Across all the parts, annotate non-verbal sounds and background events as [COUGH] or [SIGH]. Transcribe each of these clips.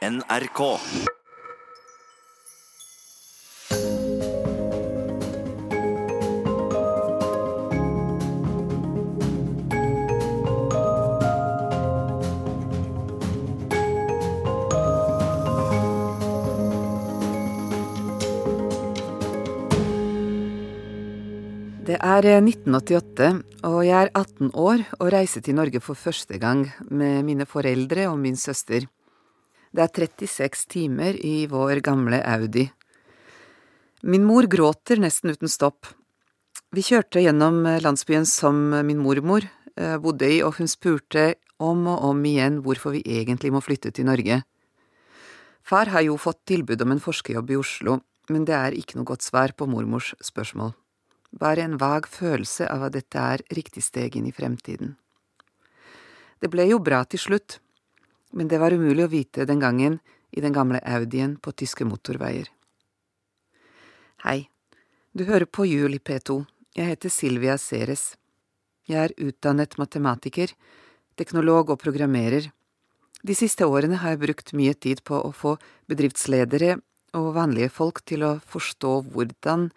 NRK. Det er 1988, og jeg er 18 år og reiser til Norge for første gang med mine foreldre og min søster. Det er 36 timer i vår gamle Audi. Min mor gråter nesten uten stopp. Vi kjørte gjennom landsbyen som min mormor eh, bodde i, og hun spurte om og om igjen hvorfor vi egentlig må flytte til Norge. Far har jo fått tilbud om en forskerjobb i Oslo, men det er ikke noe godt svar på mormors spørsmål bare en vag følelse av at dette er riktig steg inn i fremtiden. Det ble jo bra til slutt, men det var umulig å vite den gangen i den gamle Audien på tyske motorveier. Hei, du hører på Jul i P2, jeg heter Silvia Ceres. Jeg er utdannet matematiker, teknolog og programmerer. De siste årene har jeg brukt mye tid på å få bedriftsledere og vanlige folk til å forstå hvordan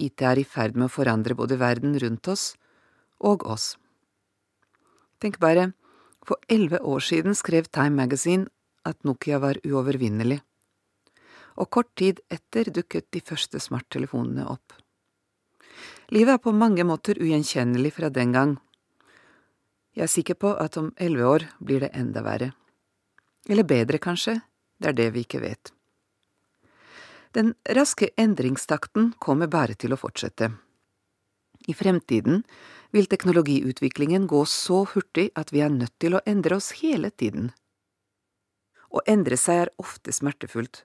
IT er i ferd med å forandre både verden rundt oss og oss. Tenk bare, for elleve år siden skrev Time Magazine at Nokia var uovervinnelig, og kort tid etter dukket de første smarttelefonene opp. Livet er på mange måter ugjenkjennelig fra den gang. Jeg er sikker på at om elleve år blir det enda verre. Eller bedre, kanskje, det er det vi ikke vet. Den raske endringstakten kommer bare til å fortsette. I fremtiden vil teknologiutviklingen gå så hurtig at vi er nødt til å endre oss hele tiden. Å endre seg er ofte smertefullt.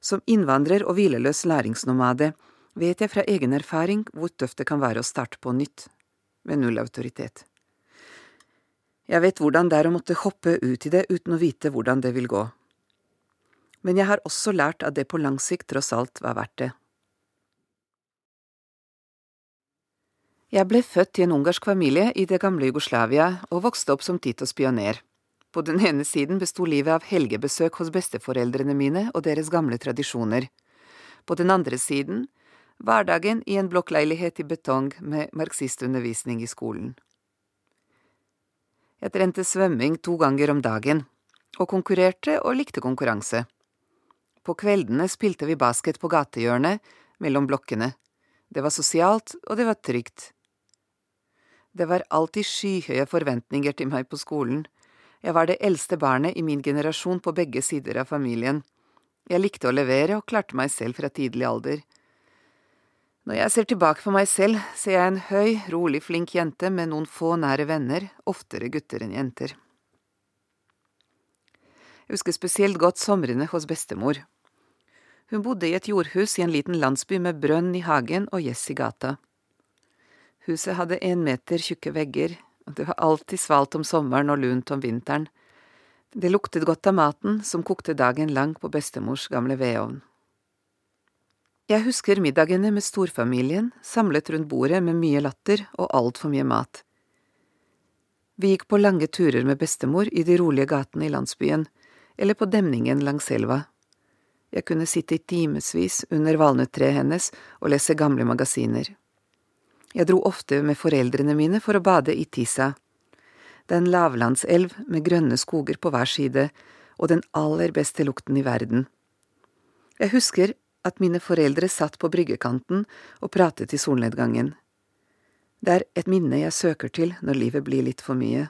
Som innvandrer og hvileløs læringsnomade vet jeg fra egen erfaring hvor tøft det kan være å starte på nytt, med null autoritet. Jeg vet hvordan det er å måtte hoppe ut i det uten å vite hvordan det vil gå men jeg har også lært at det på lang sikt tross alt var verdt det. Jeg ble født i en ungarsk familie i det gamle Jugoslavia og vokste opp som Titos pioner. På den ene siden besto livet av helgebesøk hos besteforeldrene mine og deres gamle tradisjoner. På den andre siden hverdagen i en blokkleilighet i betong med marxistundervisning i skolen. Jeg trente svømming to ganger om dagen, og konkurrerte og likte konkurranse. På kveldene spilte vi basket på gatehjørnet, mellom blokkene. Det var sosialt, og det var trygt. Det var alltid skyhøye forventninger til meg på skolen. Jeg var det eldste barnet i min generasjon på begge sider av familien. Jeg likte å levere og klarte meg selv fra tidlig alder. Når jeg ser tilbake på meg selv, ser jeg en høy, rolig, flink jente med noen få nære venner, oftere gutter enn jenter. Jeg husker spesielt godt somrene hos bestemor. Hun bodde i et jordhus i en liten landsby med brønn i hagen og gjess i gata. Huset hadde en meter tjukke vegger, og det var alltid svalt om sommeren og lunt om vinteren. Det luktet godt av maten som kokte dagen lang på bestemors gamle vedovn. Jeg husker middagene med storfamilien, samlet rundt bordet med mye latter og altfor mye mat. Vi gikk på lange turer med bestemor i de rolige gatene i landsbyen, eller på demningen langs elva. Jeg kunne sitte i timevis under valnøtttreet hennes og lese gamle magasiner. Jeg dro ofte med foreldrene mine for å bade i Tisa. Det er en lavlandselv med grønne skoger på hver side og den aller beste lukten i verden. Jeg husker at mine foreldre satt på bryggekanten og pratet i solnedgangen. Det er et minne jeg søker til når livet blir litt for mye.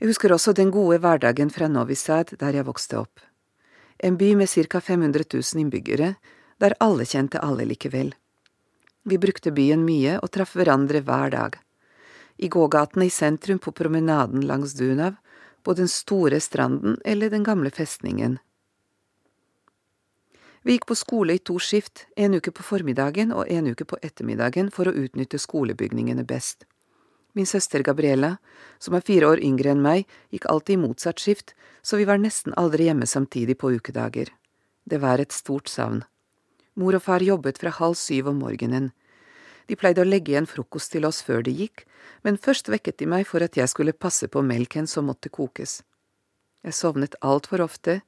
Jeg husker også den gode hverdagen fra Novi Sad der jeg vokste opp en by med ca 500 000 innbyggere, der alle kjente alle likevel. Vi brukte byen mye og traff hverandre hver dag. I gågatene i sentrum på promenaden langs Dunav, på den store stranden eller den gamle festningen. Vi gikk på skole i to skift, en uke på formiddagen og en uke på ettermiddagen for å utnytte skolebygningene best. Min søster Gabriella, som er fire år yngre enn meg, gikk alltid i motsatt skift, så vi var nesten aldri hjemme samtidig på ukedager. Det var et stort savn. Mor og far jobbet fra halv syv om morgenen. De pleide å legge igjen frokost til oss før de gikk, men først vekket de meg for at jeg skulle passe på melken som måtte kokes. Jeg sovnet altfor ofte,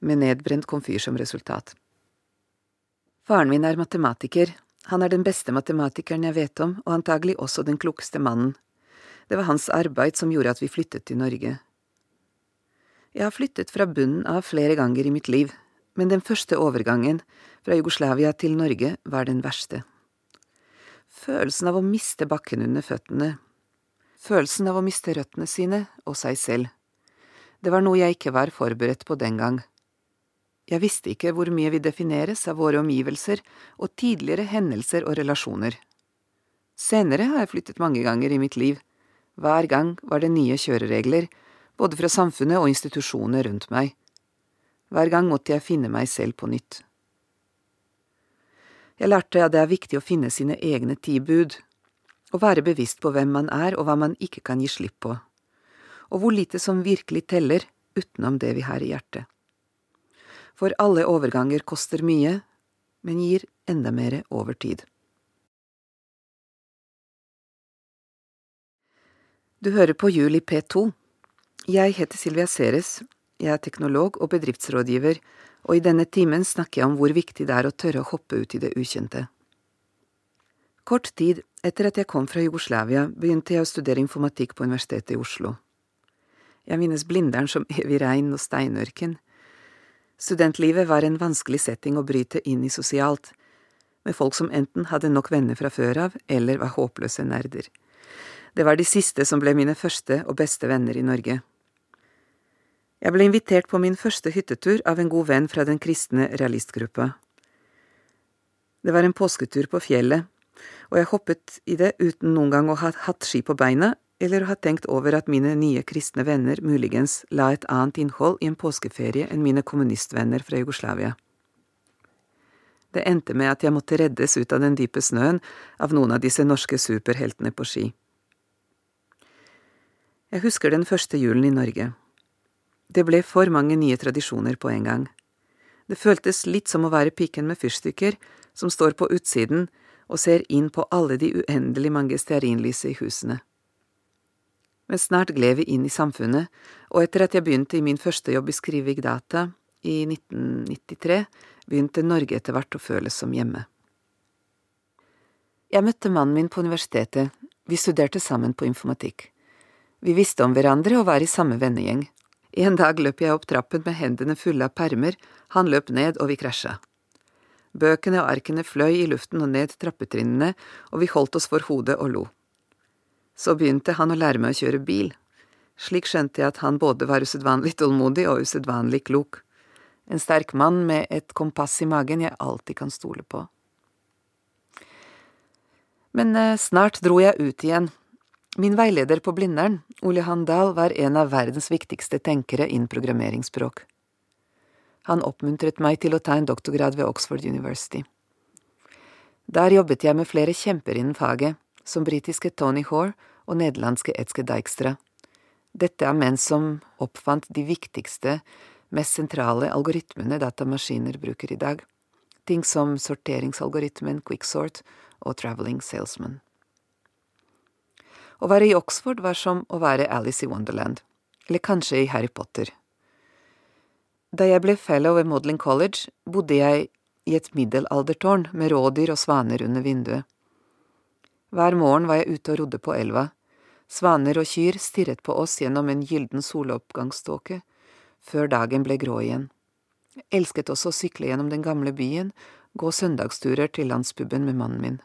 med nedbrent komfyr som resultat. Faren min er matematiker, han er den beste matematikeren jeg vet om, og antagelig også den klokeste mannen. Det var hans arbeid som gjorde at vi flyttet til Norge. Jeg har flyttet fra bunnen av flere ganger i mitt liv, men den første overgangen, fra Jugoslavia til Norge, var den verste. Følelsen av å miste bakken under føttene, følelsen av å miste røttene sine og seg selv. Det var noe jeg ikke var forberedt på den gang. Jeg visste ikke hvor mye vi defineres av våre omgivelser og tidligere hendelser og relasjoner. Senere har jeg flyttet mange ganger i mitt liv. Hver gang var det nye kjøreregler, både fra samfunnet og institusjoner rundt meg. Hver gang måtte jeg finne meg selv på nytt. Jeg lærte at det er viktig å finne sine egne ti bud, å være bevisst på hvem man er og hva man ikke kan gi slipp på, og hvor lite som virkelig teller utenom det vi har i hjertet for alle overganger koster mye, men gir enda mer over tid. Du hører på Juli P2. Jeg heter Silvia Ceres, jeg er teknolog og bedriftsrådgiver, og i denne timen snakker jeg om hvor viktig det er å tørre å hoppe ut i det ukjente. Kort tid etter at jeg kom fra Jugoslavia, begynte jeg å studere informatikk på Universitetet i Oslo. Jeg minnes Blindern som [LAUGHS] evig regn og steinørken, Studentlivet var en vanskelig setting å bryte inn i sosialt, med folk som enten hadde nok venner fra før av, eller var håpløse nerder. Det var de siste som ble mine første og beste venner i Norge. Jeg ble invitert på min første hyttetur av en god venn fra den kristne realistgruppa. Det var en påsketur på fjellet, og jeg hoppet i det uten noen gang å ha hatt ski på beina eller å ha tenkt over at mine nye kristne venner muligens la et annet innhold i en påskeferie enn mine kommunistvenner fra Jugoslavia. Det endte med at jeg måtte reddes ut av den dype snøen av noen av disse norske superheltene på ski. Jeg husker den første julen i Norge. Det ble for mange nye tradisjoner på en gang. Det føltes litt som å være piken med fyrstikker som står på utsiden og ser inn på alle de uendelig mange stearinlyset i husene men snart gled vi inn i samfunnet, og etter at jeg begynte i min første jobb i Skrivig Data i 1993, begynte Norge etter hvert å føles som hjemme. Jeg møtte mannen min på universitetet, vi studerte sammen på informatikk. Vi visste om hverandre og var i samme vennegjeng. En dag løp jeg opp trappen med hendene fulle av permer, han løp ned og vi krasja. Bøkene og arkene fløy i luften og ned trappetrinnene, og vi holdt oss for hodet og lo. Så begynte han å lære meg å kjøre bil. Slik skjønte jeg at han både var usedvanlig tålmodig og usedvanlig klok. En sterk mann med et kompass i magen jeg alltid kan stole på. Men eh, snart dro jeg ut igjen. Min veileder på Blindern, Ole Handal, var en av verdens viktigste tenkere innen programmeringsspråk. Han oppmuntret meg til å ta en doktorgrad ved Oxford University. Der jobbet jeg med flere kjemper innen faget, som britiske Tony Hoare og nederlandske Etzke Dijkstra. Dette er menn som oppfant de viktigste, mest sentrale algoritmene datamaskiner bruker i dag, ting som sorteringsalgoritmen Quicksort og Traveling Salesman. Å være i Oxford var som å være Alice i Wonderland, eller kanskje i Harry Potter. Da jeg ble fellow ved Modeling College, bodde jeg i et middelaldertårn med rådyr og svaner under vinduet. Hver morgen var jeg ute og rodde på elva, Svaner og kyr stirret på oss gjennom en gylden soloppgangståke, før dagen ble grå igjen. Jeg elsket også å sykle gjennom den gamle byen, gå søndagsturer til landspuben med mannen min.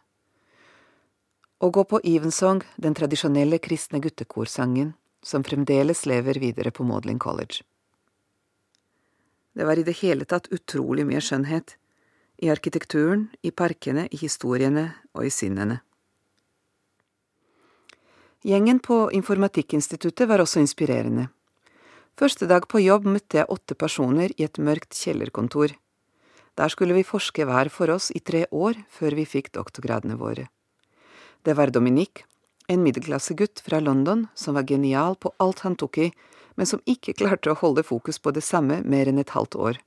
Å gå på Evensong, den tradisjonelle kristne guttekorsangen, som fremdeles lever videre på Maudlin College. Det var i det hele tatt utrolig mye skjønnhet, i arkitekturen, i parkene, i historiene og i sinnene. Gjengen på Informatikkinstituttet var også inspirerende. Første dag på jobb møtte jeg åtte personer i et mørkt kjellerkontor. Der skulle vi forske hver for oss i tre år før vi fikk doktorgradene våre. Det var Dominique, en middelklassegutt fra London som var genial på alt han tok i, men som ikke klarte å holde fokus på det samme mer enn et halvt år.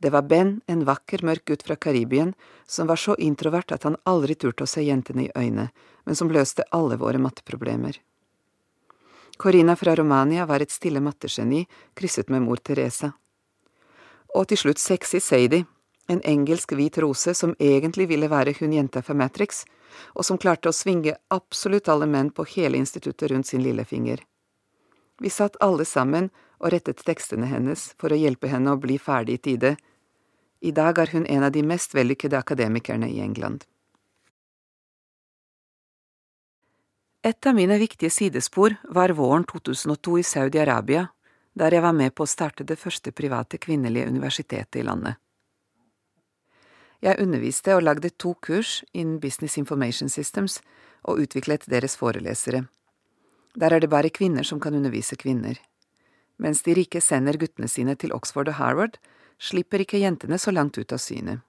Det var Ben, en vakker, mørk gutt fra Karibien, som var så introvert at han aldri turte å se jentene i øynene, men som løste alle våre matteproblemer. Corina fra Romania var et stille mattegeni, krysset med mor Teresa. Og til slutt Sexy Sadie, en engelsk hvit rose som egentlig ville være hun jenta fra Matrix, og som klarte å svinge absolutt alle menn på hele instituttet rundt sin lillefinger. Vi satt alle sammen og rettet tekstene hennes for å hjelpe henne å bli ferdig i tide. I dag er hun en av de mest vellykkede akademikerne i England. Et av mine viktige sidespor var våren 2002 i Saudi-Arabia, der jeg var med på å starte det første private kvinnelige universitetet i landet. Jeg underviste og lagde to kurs innen Business Information Systems og utviklet deres forelesere. Der er det bare kvinner som kan undervise kvinner. Mens de rike sender guttene sine til Oxford og Harvard, slipper ikke jentene så langt ut av synet.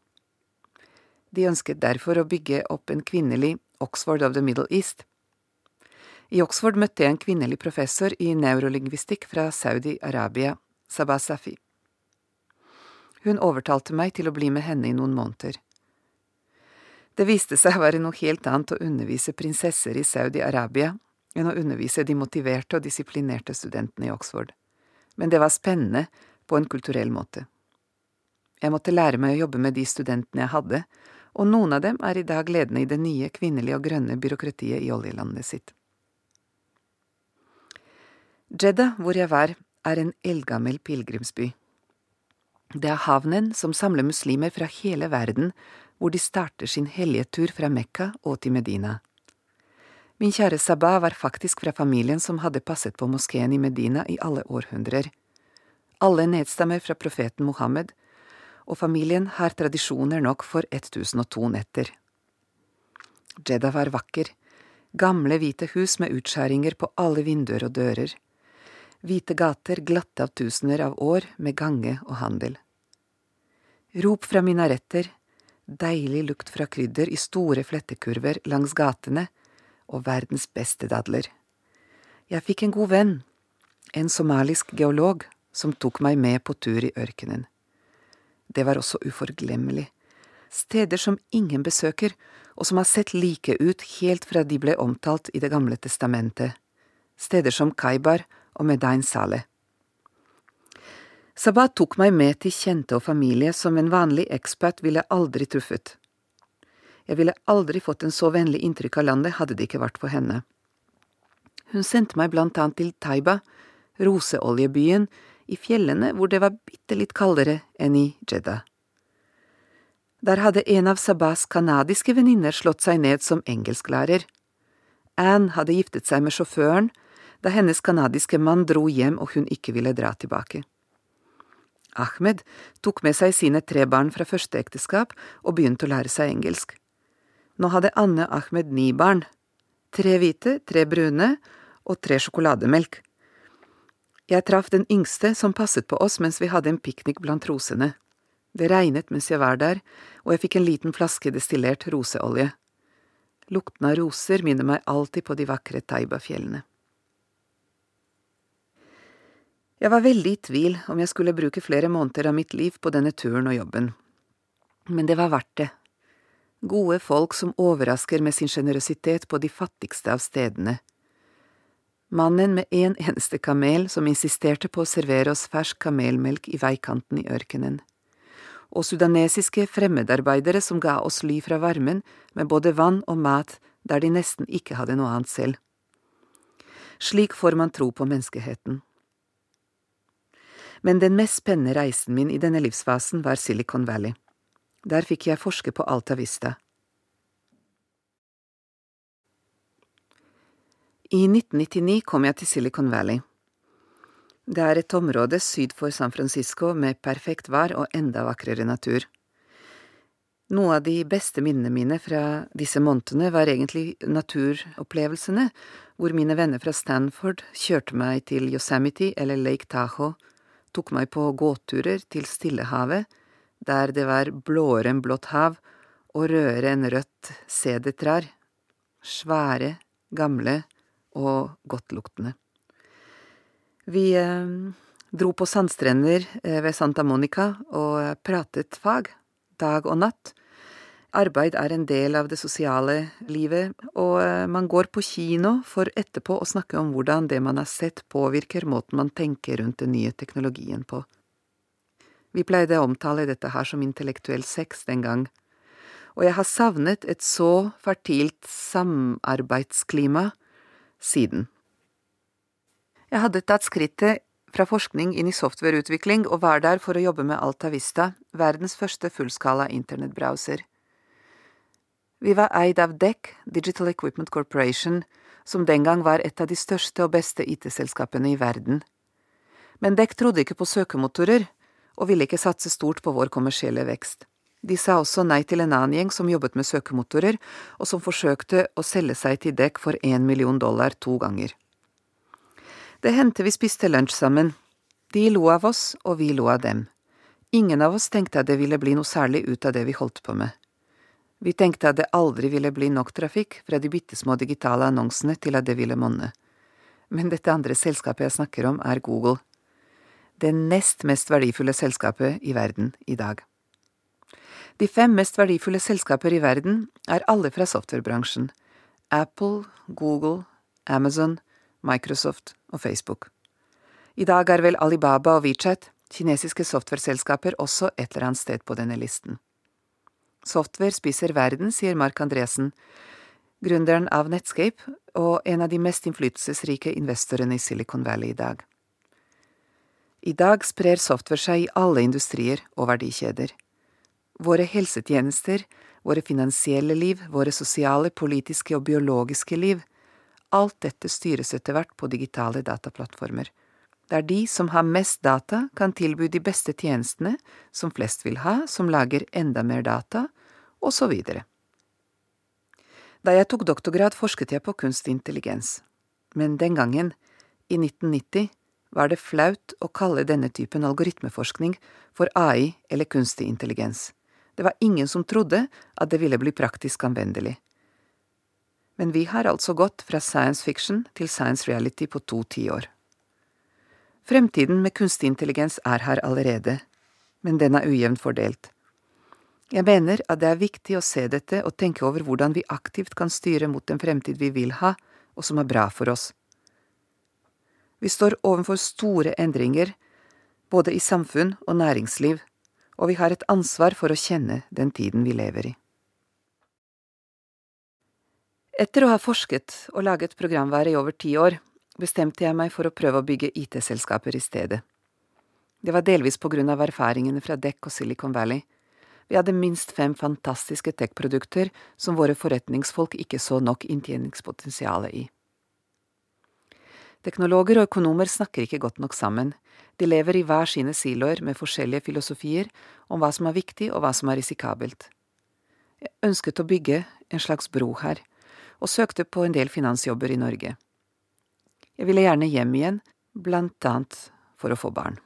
De ønsket derfor å bygge opp en kvinnelig Oxford of the Middle East. I Oxford møtte jeg en kvinnelig professor i neurolingvistikk fra Saudi-Arabia, Sabah Safi. Hun overtalte meg til å bli med henne i noen måneder. Det viste seg å være noe helt annet å undervise prinsesser i Saudi-Arabia enn å undervise de motiverte og disiplinerte studentene i Oxford, men det var spennende på en kulturell måte. Jeg måtte lære meg å jobbe med de studentene jeg hadde, og noen av dem er i dag ledende i det nye kvinnelige og grønne byråkratiet i oljelandet sitt. Jeddah, hvor jeg var, er en eldgammel pilegrimsby. Det er havnen som samler muslimer fra hele verden, hvor de starter sin hellige tur fra Mekka og til Medina. Min kjære Sabah var faktisk fra familien som hadde passet på moskeen i Medina i alle århundrer. Alle nedstammer fra profeten Mohammed, og familien har tradisjoner nok for 1002 netter. Jeddah var vakker, gamle hvite hus med utskjæringer på alle vinduer og dører hvite gater glatte av tusener av år med gange og handel. Rop fra minaretter, deilig lukt fra krydder i store flettekurver langs gatene og verdens beste dadler. Jeg fikk en god venn, en somalisk geolog, som tok meg med på tur i ørkenen. Det var også uforglemmelig. Steder som ingen besøker, og som har sett like ut helt fra de ble omtalt i Det gamle testamentet. Steder som Kaibar og Medain Saleh. Sabat tok meg med til kjente og familie som en vanlig ekspert ville aldri truffet. Jeg ville aldri fått en så vennlig inntrykk av landet hadde det ikke vært for henne. Hun sendte meg blant annet til Taiba, roseoljebyen, i fjellene hvor det var bitte litt kaldere enn i Jeddah. Der hadde en av Sabahs kanadiske venninner slått seg ned som engelsklærer. Anne hadde giftet seg med sjåføren, da hennes canadiske mann dro hjem og hun ikke ville dra tilbake. Ahmed tok med seg sine tre barn fra første ekteskap og begynte å lære seg engelsk. Nå hadde Anne Ahmed ni barn, tre hvite, tre brune og tre sjokolademelk. Jeg traff den yngste som passet på oss mens vi hadde en piknik blant rosene. Det regnet mens jeg var der, og jeg fikk en liten flaske destillert roseolje. Lukten av roser minner meg alltid på de vakre Taiba-fjellene. Jeg var veldig i tvil om jeg skulle bruke flere måneder av mitt liv på denne turen og jobben. Men det var verdt det. Gode folk som overrasker med sin sjenerøsitet på de fattigste av stedene. Mannen med en eneste kamel som insisterte på å servere oss fersk kamelmelk i veikanten i ørkenen. Og sudanesiske fremmedarbeidere som ga oss ly fra varmen med både vann og mat der de nesten ikke hadde noe annet selv. Slik får man tro på menneskeheten men den mest spennende reisen min i denne livsfasen var Silicon Valley. Der fikk jeg forske på Alta Vista. I 1999 kom jeg til Silicon Valley. Det er et område syd for San Francisco med perfekt vær og enda vakrere natur. Noe av de beste minnene mine fra disse månedene var egentlig naturopplevelsene, hvor mine venner fra Stanford kjørte meg til Yosemite eller Lake Tahoe tok meg på gåturer til Stillehavet, der det var blåere enn blått hav og rødere enn rødt sedertrær, svære, gamle og godtluktende. Vi eh, dro på sandstrender eh, ved Santa Monica og pratet fag, dag og natt, Arbeid er en del av det sosiale livet, og eh, man går på kino for etterpå å snakke om hvordan det man har sett påvirker måten man tenker rundt den nye teknologien på. Vi pleide å omtale dette her som intellektuell sex den gang, og jeg har savnet et så fertilt samarbeidsklima siden. Jeg hadde tatt skrittet fra forskning inn i softwareutvikling og var der for å jobbe med Alta Vista, verdens første fullskala internettbrowser. Vi var eid av DEC, Digital Equipment Corporation, som den gang var et av de største og beste IT-selskapene i verden. Men DEC trodde ikke på søkemotorer, og ville ikke satse stort på vår kommersielle vekst. De sa også nei til en annen gjeng som jobbet med søkemotorer, og som forsøkte å selge seg til DEC for én million dollar to ganger. Det hendte vi spiste lunsj sammen. De lo av oss, og vi lo av dem. Ingen av oss tenkte at det ville bli noe særlig ut av det vi holdt på med. Vi tenkte at det aldri ville bli nok trafikk fra de bitte små digitale annonsene til at det ville monne. Men dette andre selskapet jeg snakker om, er Google. Det nest mest verdifulle selskapet i verden i dag. De fem mest verdifulle selskaper i verden er alle fra softwarebransjen. Apple, Google, Amazon, Microsoft og Facebook. I dag er vel Alibaba og WeChat, kinesiske softwareselskaper, også et eller annet sted på denne listen. Software spiser verden, sier Mark Andresen, gründeren av Netscape og en av de mest innflytelsesrike investorene i Silicon Valley i dag. I dag sprer software seg i alle industrier og verdikjeder. Våre helsetjenester, våre finansielle liv, våre sosiale, politiske og biologiske liv, alt dette styres etter hvert på digitale dataplattformer. Der de som har mest data, kan tilby de beste tjenestene som flest vil ha, som lager enda mer data, og så videre. Da jeg tok doktorgrad, forsket jeg på kunstig intelligens, men den gangen, i 1990, var det flaut å kalle denne typen algoritmeforskning for AI eller kunstig intelligens. Det var ingen som trodde at det ville bli praktisk anvendelig. Men vi har altså gått fra science fiction til science reality på to tiår. Fremtiden med kunstig intelligens er her allerede, men den er ujevnt fordelt. Jeg mener at det er viktig å se dette og tenke over hvordan vi aktivt kan styre mot den fremtid vi vil ha, og som er bra for oss. Vi står overfor store endringer, både i samfunn og næringsliv, og vi har et ansvar for å kjenne den tiden vi lever i. Etter å ha forsket og laget programvare i over ti år, bestemte jeg meg for å prøve å bygge IT-selskaper i stedet. Det var delvis på grunn av erfaringene fra Deck og Silicon Valley. Vi hadde minst fem fantastiske tech-produkter som våre forretningsfolk ikke så nok inntjeningspotensialet i. Teknologer og økonomer snakker ikke godt nok sammen, de lever i hver sine siloer med forskjellige filosofier om hva som er viktig og hva som er risikabelt. Jeg ønsket å bygge en slags bro her, og søkte på en del finansjobber i Norge. Jeg ville gjerne hjem igjen, blant annet for å få barn.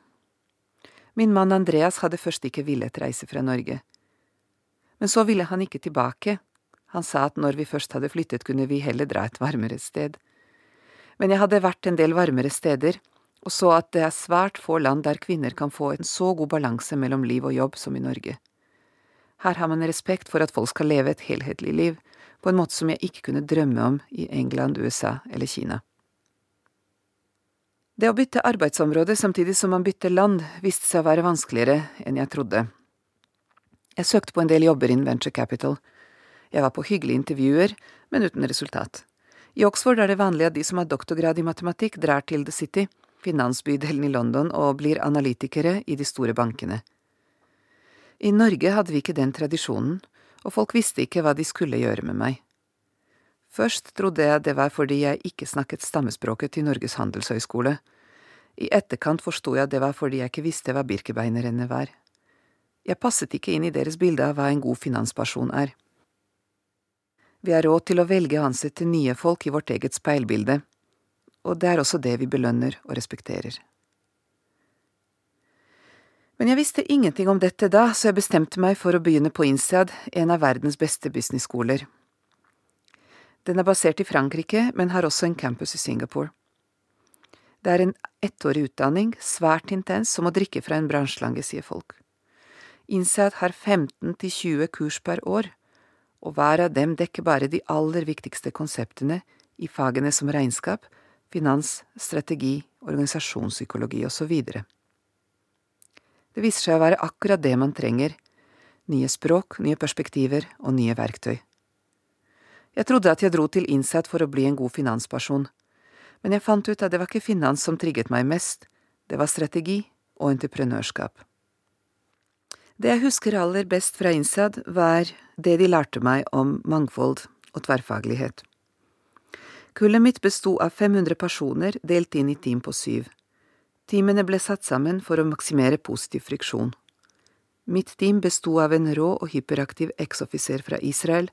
Min mann Andreas hadde først ikke villet reise fra Norge. Men så ville han ikke tilbake, han sa at når vi først hadde flyttet, kunne vi heller dra et varmere sted. Men jeg hadde vært en del varmere steder, og så at det er svært få land der kvinner kan få en så god balanse mellom liv og jobb som i Norge. Her har man respekt for at folk skal leve et helhetlig liv, på en måte som jeg ikke kunne drømme om i England, USA eller Kina. Det å bytte arbeidsområde samtidig som man bytter land, viste seg å være vanskeligere enn jeg trodde. Jeg søkte på en del jobber innen venture capital. Jeg var på hyggelige intervjuer, men uten resultat. I Oxford er det vanlig at de som har doktorgrad i matematikk, drar til The City, finansbydelen i London, og blir analytikere i de store bankene. I Norge hadde vi ikke den tradisjonen, og folk visste ikke hva de skulle gjøre med meg. Først trodde jeg det var fordi jeg ikke snakket stammespråket til Norges handelshøyskole. I etterkant forsto jeg det var fordi jeg ikke visste hva birkebeinerne var. Jeg passet ikke inn i deres bilde av hva en god finansperson er. Vi har råd til å velge å ansette nye folk i vårt eget speilbilde, og det er også det vi belønner og respekterer. Men jeg visste ingenting om dette da, så jeg bestemte meg for å begynne på INSEAD, en av verdens beste businessskoler. Den er basert i Frankrike, men har også en campus i Singapore. Det er en ettårig utdanning, svært intens, som å drikke fra en bransjelange, sier folk. INSEAD har 15 til 20 kurs per år, og hver av dem dekker bare de aller viktigste konseptene i fagene som regnskap, finans, strategi, organisasjonspsykologi osv. Det viser seg å være akkurat det man trenger. Nye språk, nye perspektiver og nye verktøy. Jeg trodde at jeg dro til Innsat for å bli en god finansperson, men jeg fant ut at det var ikke finans som trigget meg mest, det var strategi og entreprenørskap. Det jeg husker aller best fra Innsad, var det de lærte meg om mangfold og tverrfaglighet. Kullet mitt besto av 500 personer delt inn i team på syv. Teamene ble satt sammen for å maksimere positiv friksjon. Mitt team besto av en rå og hyperaktiv eksoffiser fra Israel,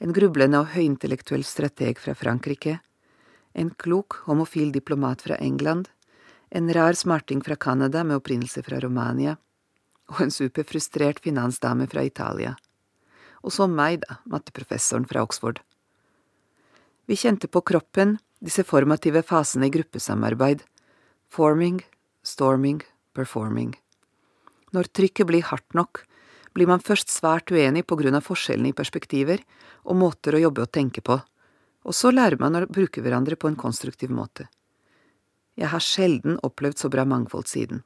en grublende og høyintellektuell strateg fra Frankrike, en klok, homofil diplomat fra England, en rar smarting fra Canada med opprinnelse fra Romania, og en superfrustrert finansdame fra Italia. Og så meg, da, matteprofessoren fra Oxford. Vi kjente på kroppen disse formative fasene i gruppesamarbeid, forming, storming, performing. Når trykket blir hardt nok, blir man først svært uenig på grunn av forskjellene i perspektiver og måter å jobbe og tenke på, og så lærer man å bruke hverandre på en konstruktiv måte. Jeg har sjelden opplevd så bra mangfold siden.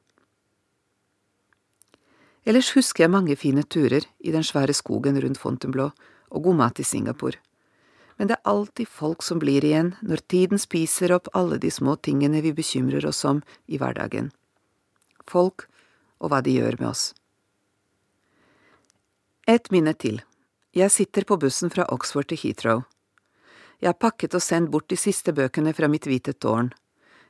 Ellers husker jeg mange fine turer i den svære skogen rundt Fontainebleau og god mat i Singapore men det er alltid folk som blir igjen når tiden spiser opp alle de små tingene vi bekymrer oss om i hverdagen. Folk og hva de gjør med oss. Et minne til. Jeg sitter på bussen fra Oxford til Heathrow. Jeg har pakket og sendt bort de siste bøkene fra mitt hvite tårn.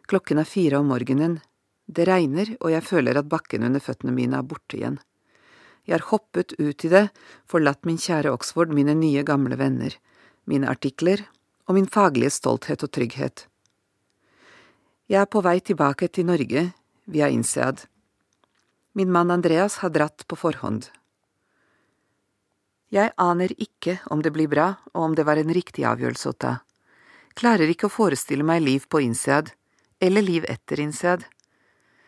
Klokken er fire om morgenen. Det regner, og jeg føler at bakken under føttene mine er borte igjen. Jeg har hoppet ut i det, forlatt min kjære Oxford, mine nye, gamle venner mine artikler og min faglige stolthet og trygghet. Jeg er på vei tilbake til Norge via INSEAD. Min mann Andreas har dratt på forhånd. Jeg aner ikke om det blir bra og om det var en riktig avgjørelse å ta. Klarer ikke å forestille meg liv på INSEAD, eller liv etter INSEAD.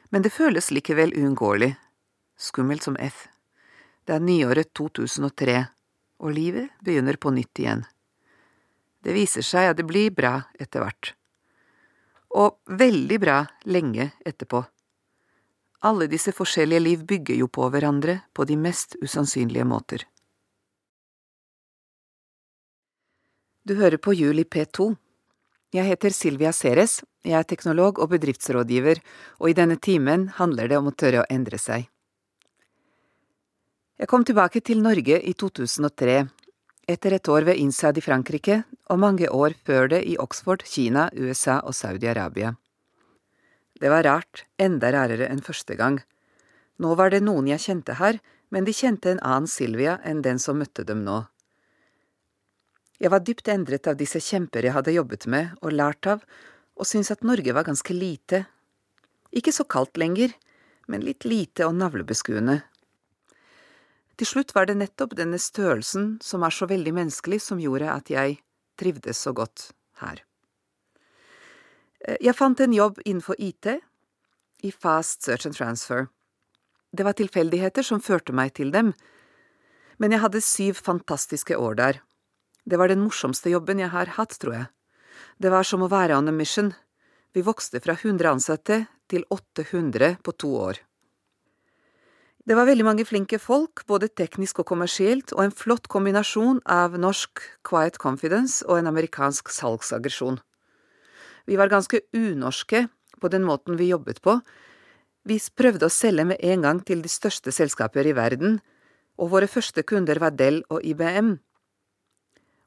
Men det føles likevel uunngåelig. Skummelt som F. Det er nyåret 2003, og livet begynner på nytt igjen. Det viser seg at det blir bra etter hvert. Og veldig bra lenge etterpå. Alle disse forskjellige liv bygger jo på hverandre på de mest usannsynlige måter. Du hører på Juli P2. Jeg heter Silvia Ceres, jeg er teknolog og bedriftsrådgiver, og i denne timen handler det om å tørre å endre seg. Jeg kom tilbake til Norge i 2003 etter et år ved INSAD i Frankrike og mange år før det i Oxford, Kina, USA og Saudi-Arabia. Det var rart, enda rarere enn første gang. Nå var det noen jeg kjente her, men de kjente en annen Silvia enn den som møtte dem nå. Jeg var dypt endret av disse kjemper jeg hadde jobbet med og lært av, og syntes at Norge var ganske lite. Ikke så kaldt lenger, men litt lite og navlebeskuende, til slutt var det nettopp denne størrelsen som er så veldig menneskelig, som gjorde at jeg trivdes så godt her. Eh, jeg fant en jobb innenfor IT, i Fast Search and Transfer. Det var tilfeldigheter som førte meg til dem, men jeg hadde syv fantastiske år der. Det var den morsomste jobben jeg har hatt, tror jeg. Det var som å være on a mission. Vi vokste fra 100 ansatte til 800 på to år. Det var veldig mange flinke folk, både teknisk og kommersielt, og en flott kombinasjon av norsk quiet confidence og en amerikansk salgsaggresjon. Vi var ganske unorske på den måten vi jobbet på. Vi prøvde å selge med en gang til de største selskaper i verden, og våre første kunder var Dell og IBM.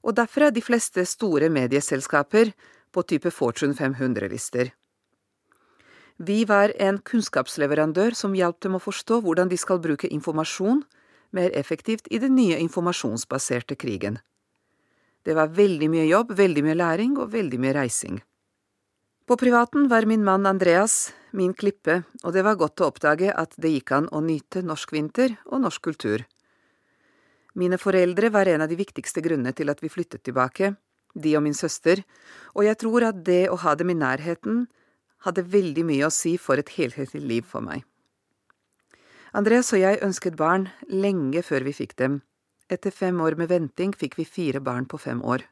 Og derfor er de fleste store medieselskaper på type Fortune 500-lister. Vi var en kunnskapsleverandør som hjalp dem å forstå hvordan de skal bruke informasjon mer effektivt i den nye informasjonsbaserte krigen. Det var veldig mye jobb, veldig mye læring og veldig mye reising. På privaten var min mann Andreas min klippe, og det var godt å oppdage at det gikk an å nyte norsk vinter og norsk kultur. Mine foreldre var en av de viktigste grunnene til at vi flyttet tilbake, de og min søster, og jeg tror at det å ha dem i nærheten hadde veldig mye å si for et helhetlig liv for meg. Andreas og jeg ønsket barn lenge før vi fikk dem. Etter fem år med venting fikk vi fire barn på fem år.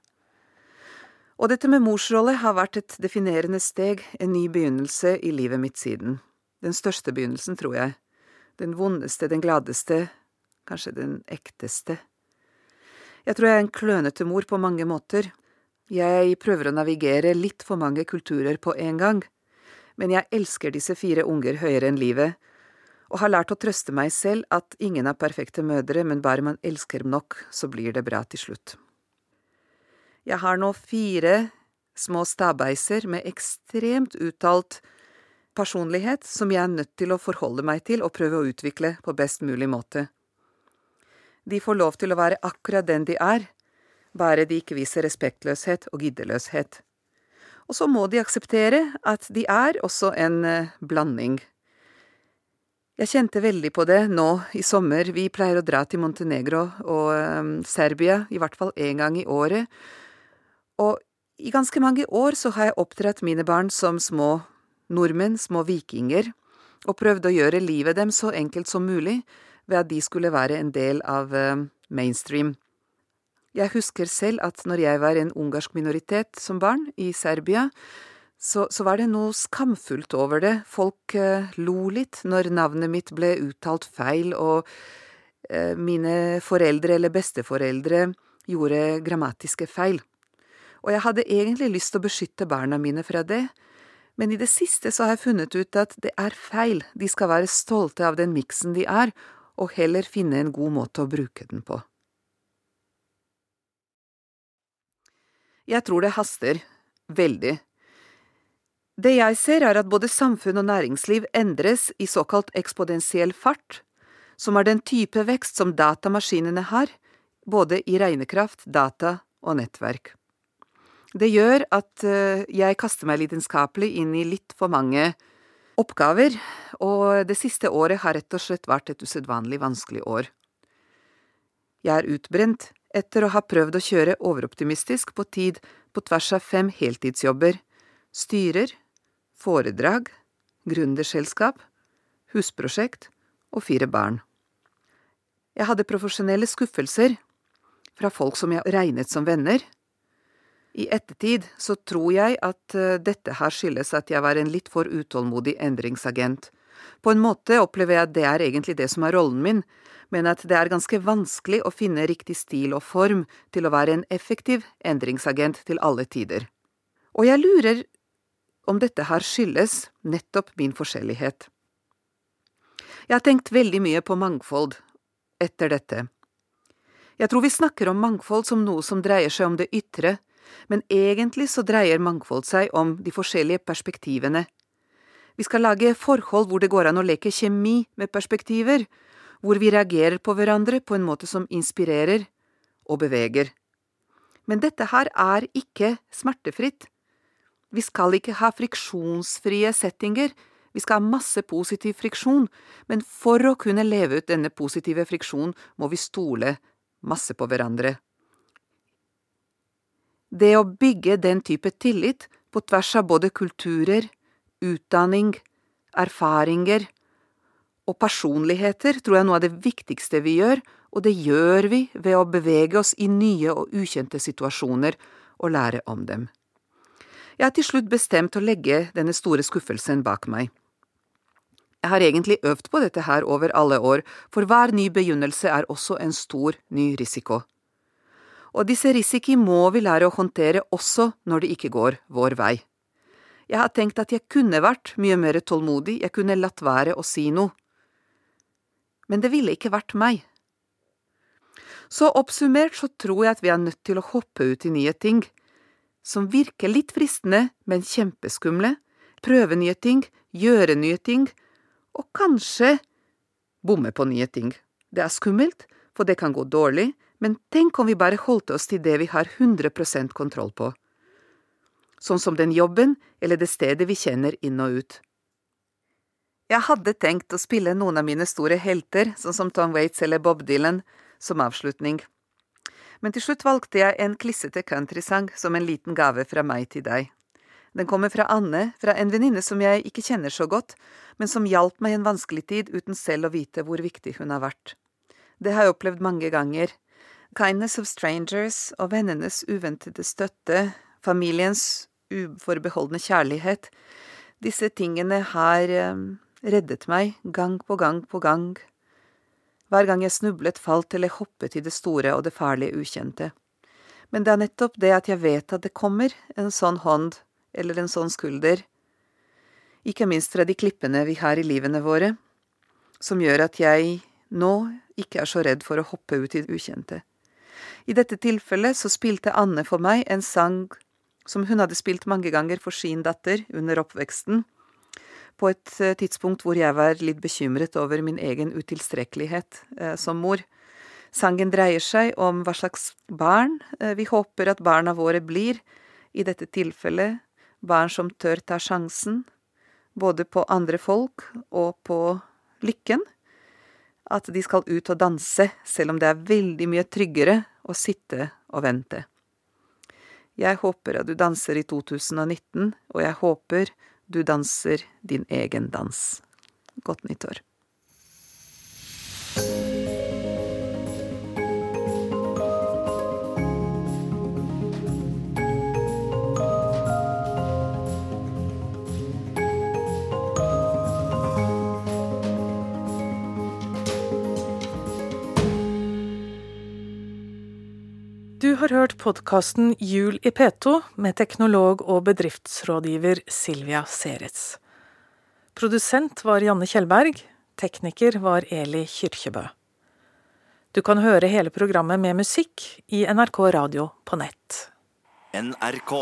Og dette med morsrolle har vært et definerende steg, en ny begynnelse i livet mitt siden. Den største begynnelsen, tror jeg. Den vondeste, den gladeste, kanskje den ekteste. Jeg tror jeg er en klønete mor på mange måter. Jeg prøver å navigere litt for mange kulturer på en gang, men jeg elsker disse fire unger høyere enn livet, og har lært å trøste meg selv at ingen er perfekte mødre, men bare man elsker dem nok, så blir det bra til slutt. Jeg har nå fire små stabeiser med ekstremt uttalt personlighet som jeg er nødt til å forholde meg til og prøve å utvikle på best mulig måte. De får lov til å være akkurat den de er, bare de ikke viser respektløshet og giddeløshet. Og så må de akseptere at de er også en uh, blanding. Jeg kjente veldig på det nå i sommer, vi pleier å dra til Montenegro og um, Serbia, i hvert fall én gang i året, og i ganske mange år så har jeg oppdratt mine barn som små nordmenn, små vikinger, og prøvd å gjøre livet dem så enkelt som mulig ved at de skulle være en del av uh, mainstream. Jeg husker selv at når jeg var en ungarsk minoritet som barn i Serbia, så, så var det noe skamfullt over det, folk eh, lo litt når navnet mitt ble uttalt feil, og eh, mine foreldre eller besteforeldre gjorde grammatiske feil. Og jeg hadde egentlig lyst til å beskytte barna mine fra det, men i det siste så har jeg funnet ut at det er feil, de skal være stolte av den miksen de er, og heller finne en god måte å bruke den på. Jeg tror det haster. Veldig. Det jeg ser, er at både samfunn og næringsliv endres i såkalt eksponentiell fart, som er den type vekst som datamaskinene har, både i regnekraft, data og nettverk. Det gjør at eh, jeg kaster meg lidenskapelig inn i litt for mange oppgaver, og det siste året har rett og slett vært et usedvanlig vanskelig år. Jeg er utbrent, etter å ha prøvd å kjøre overoptimistisk på tid på tvers av fem heltidsjobber, styrer, foredrag, gründerselskap, husprosjekt og fire barn. Jeg hadde profesjonelle skuffelser fra folk som jeg regnet som venner. I ettertid så tror jeg at eh, dette her skyldes at jeg var en litt for utålmodig endringsagent. På en måte opplever jeg at det er egentlig det som er rollen min, men at det er ganske vanskelig å finne riktig stil og form til å være en effektiv endringsagent til alle tider. Og jeg lurer om dette her skyldes nettopp min forskjellighet. Jeg har tenkt veldig mye på mangfold etter dette. Jeg tror vi snakker om mangfold som noe som dreier seg om det ytre, men egentlig så dreier mangfold seg om de forskjellige perspektivene. Vi skal lage forhold hvor det går an å leke kjemi med perspektiver, hvor vi reagerer på hverandre på en måte som inspirerer og beveger. Men dette her er ikke smertefritt. Vi skal ikke ha friksjonsfrie settinger, vi skal ha masse positiv friksjon, men for å kunne leve ut denne positive friksjonen må vi stole masse på hverandre. Det å bygge den type tillit på tvers av både kulturer, utdanning, erfaringer og personligheter tror jeg er noe av det viktigste vi gjør, og det gjør vi ved å bevege oss i nye og ukjente situasjoner og lære om dem. Jeg har til slutt bestemt å legge denne store skuffelsen bak meg. Jeg har egentlig øvd på dette her over alle år, for hver ny begynnelse er også en stor, ny risiko. Og disse risiki må vi lære å håndtere også når det ikke går vår vei. Jeg har tenkt at jeg kunne vært mye mer tålmodig, jeg kunne latt være å si noe. Men det ville ikke vært meg. Så oppsummert så tror jeg at vi er nødt til å hoppe ut i nye ting, som virker litt fristende, men kjempeskumle, prøve nye ting, gjøre nye ting, og kanskje bomme på nye ting. Det er skummelt, for det kan gå dårlig, men tenk om vi bare holdt oss til det vi har 100% kontroll på sånn som den jobben eller det stedet vi kjenner inn og ut. Jeg hadde tenkt å spille noen av mine store helter, sånn som Tom Waits eller Bob Dylan, som avslutning. Men til slutt valgte jeg en klissete countrysang som en liten gave fra meg til deg. Den kommer fra Anne, fra en venninne som jeg ikke kjenner så godt, men som hjalp meg i en vanskelig tid uten selv å vite hvor viktig hun har vært. Det har jeg opplevd mange ganger. Kindness of strangers og vennenes uventede støtte, familiens uforbeholdne kjærlighet. Disse tingene har eh, reddet meg gang på gang på gang. Hver gang jeg snublet, falt eller hoppet i det store og det farlige ukjente. Men det er nettopp det at jeg vet at det kommer en sånn hånd eller en sånn skulder, ikke minst fra de klippene vi har i livene våre, som gjør at jeg nå ikke er så redd for å hoppe ut i det ukjente. I dette tilfellet så spilte Anne for meg en sang som hun hadde spilt mange ganger for sin datter under oppveksten, på et eh, tidspunkt hvor jeg var litt bekymret over min egen utilstrekkelighet eh, som mor. Sangen dreier seg om hva slags barn eh, vi håper at barna våre blir, i dette tilfellet barn som tør ta sjansen, både på andre folk og på lykken. At de skal ut og danse, selv om det er veldig mye tryggere å sitte og vente. Jeg håper at du danser i 2019, og jeg håper du danser din egen dans. Godt nyttår. Har hørt podkasten Jul i P2 med teknolog og bedriftsrådgiver Silvia Seretz. Produsent var Janne Kjellberg, tekniker var Eli Kyrkjebø. Du kan høre hele programmet med musikk i NRK Radio på nett. NRK.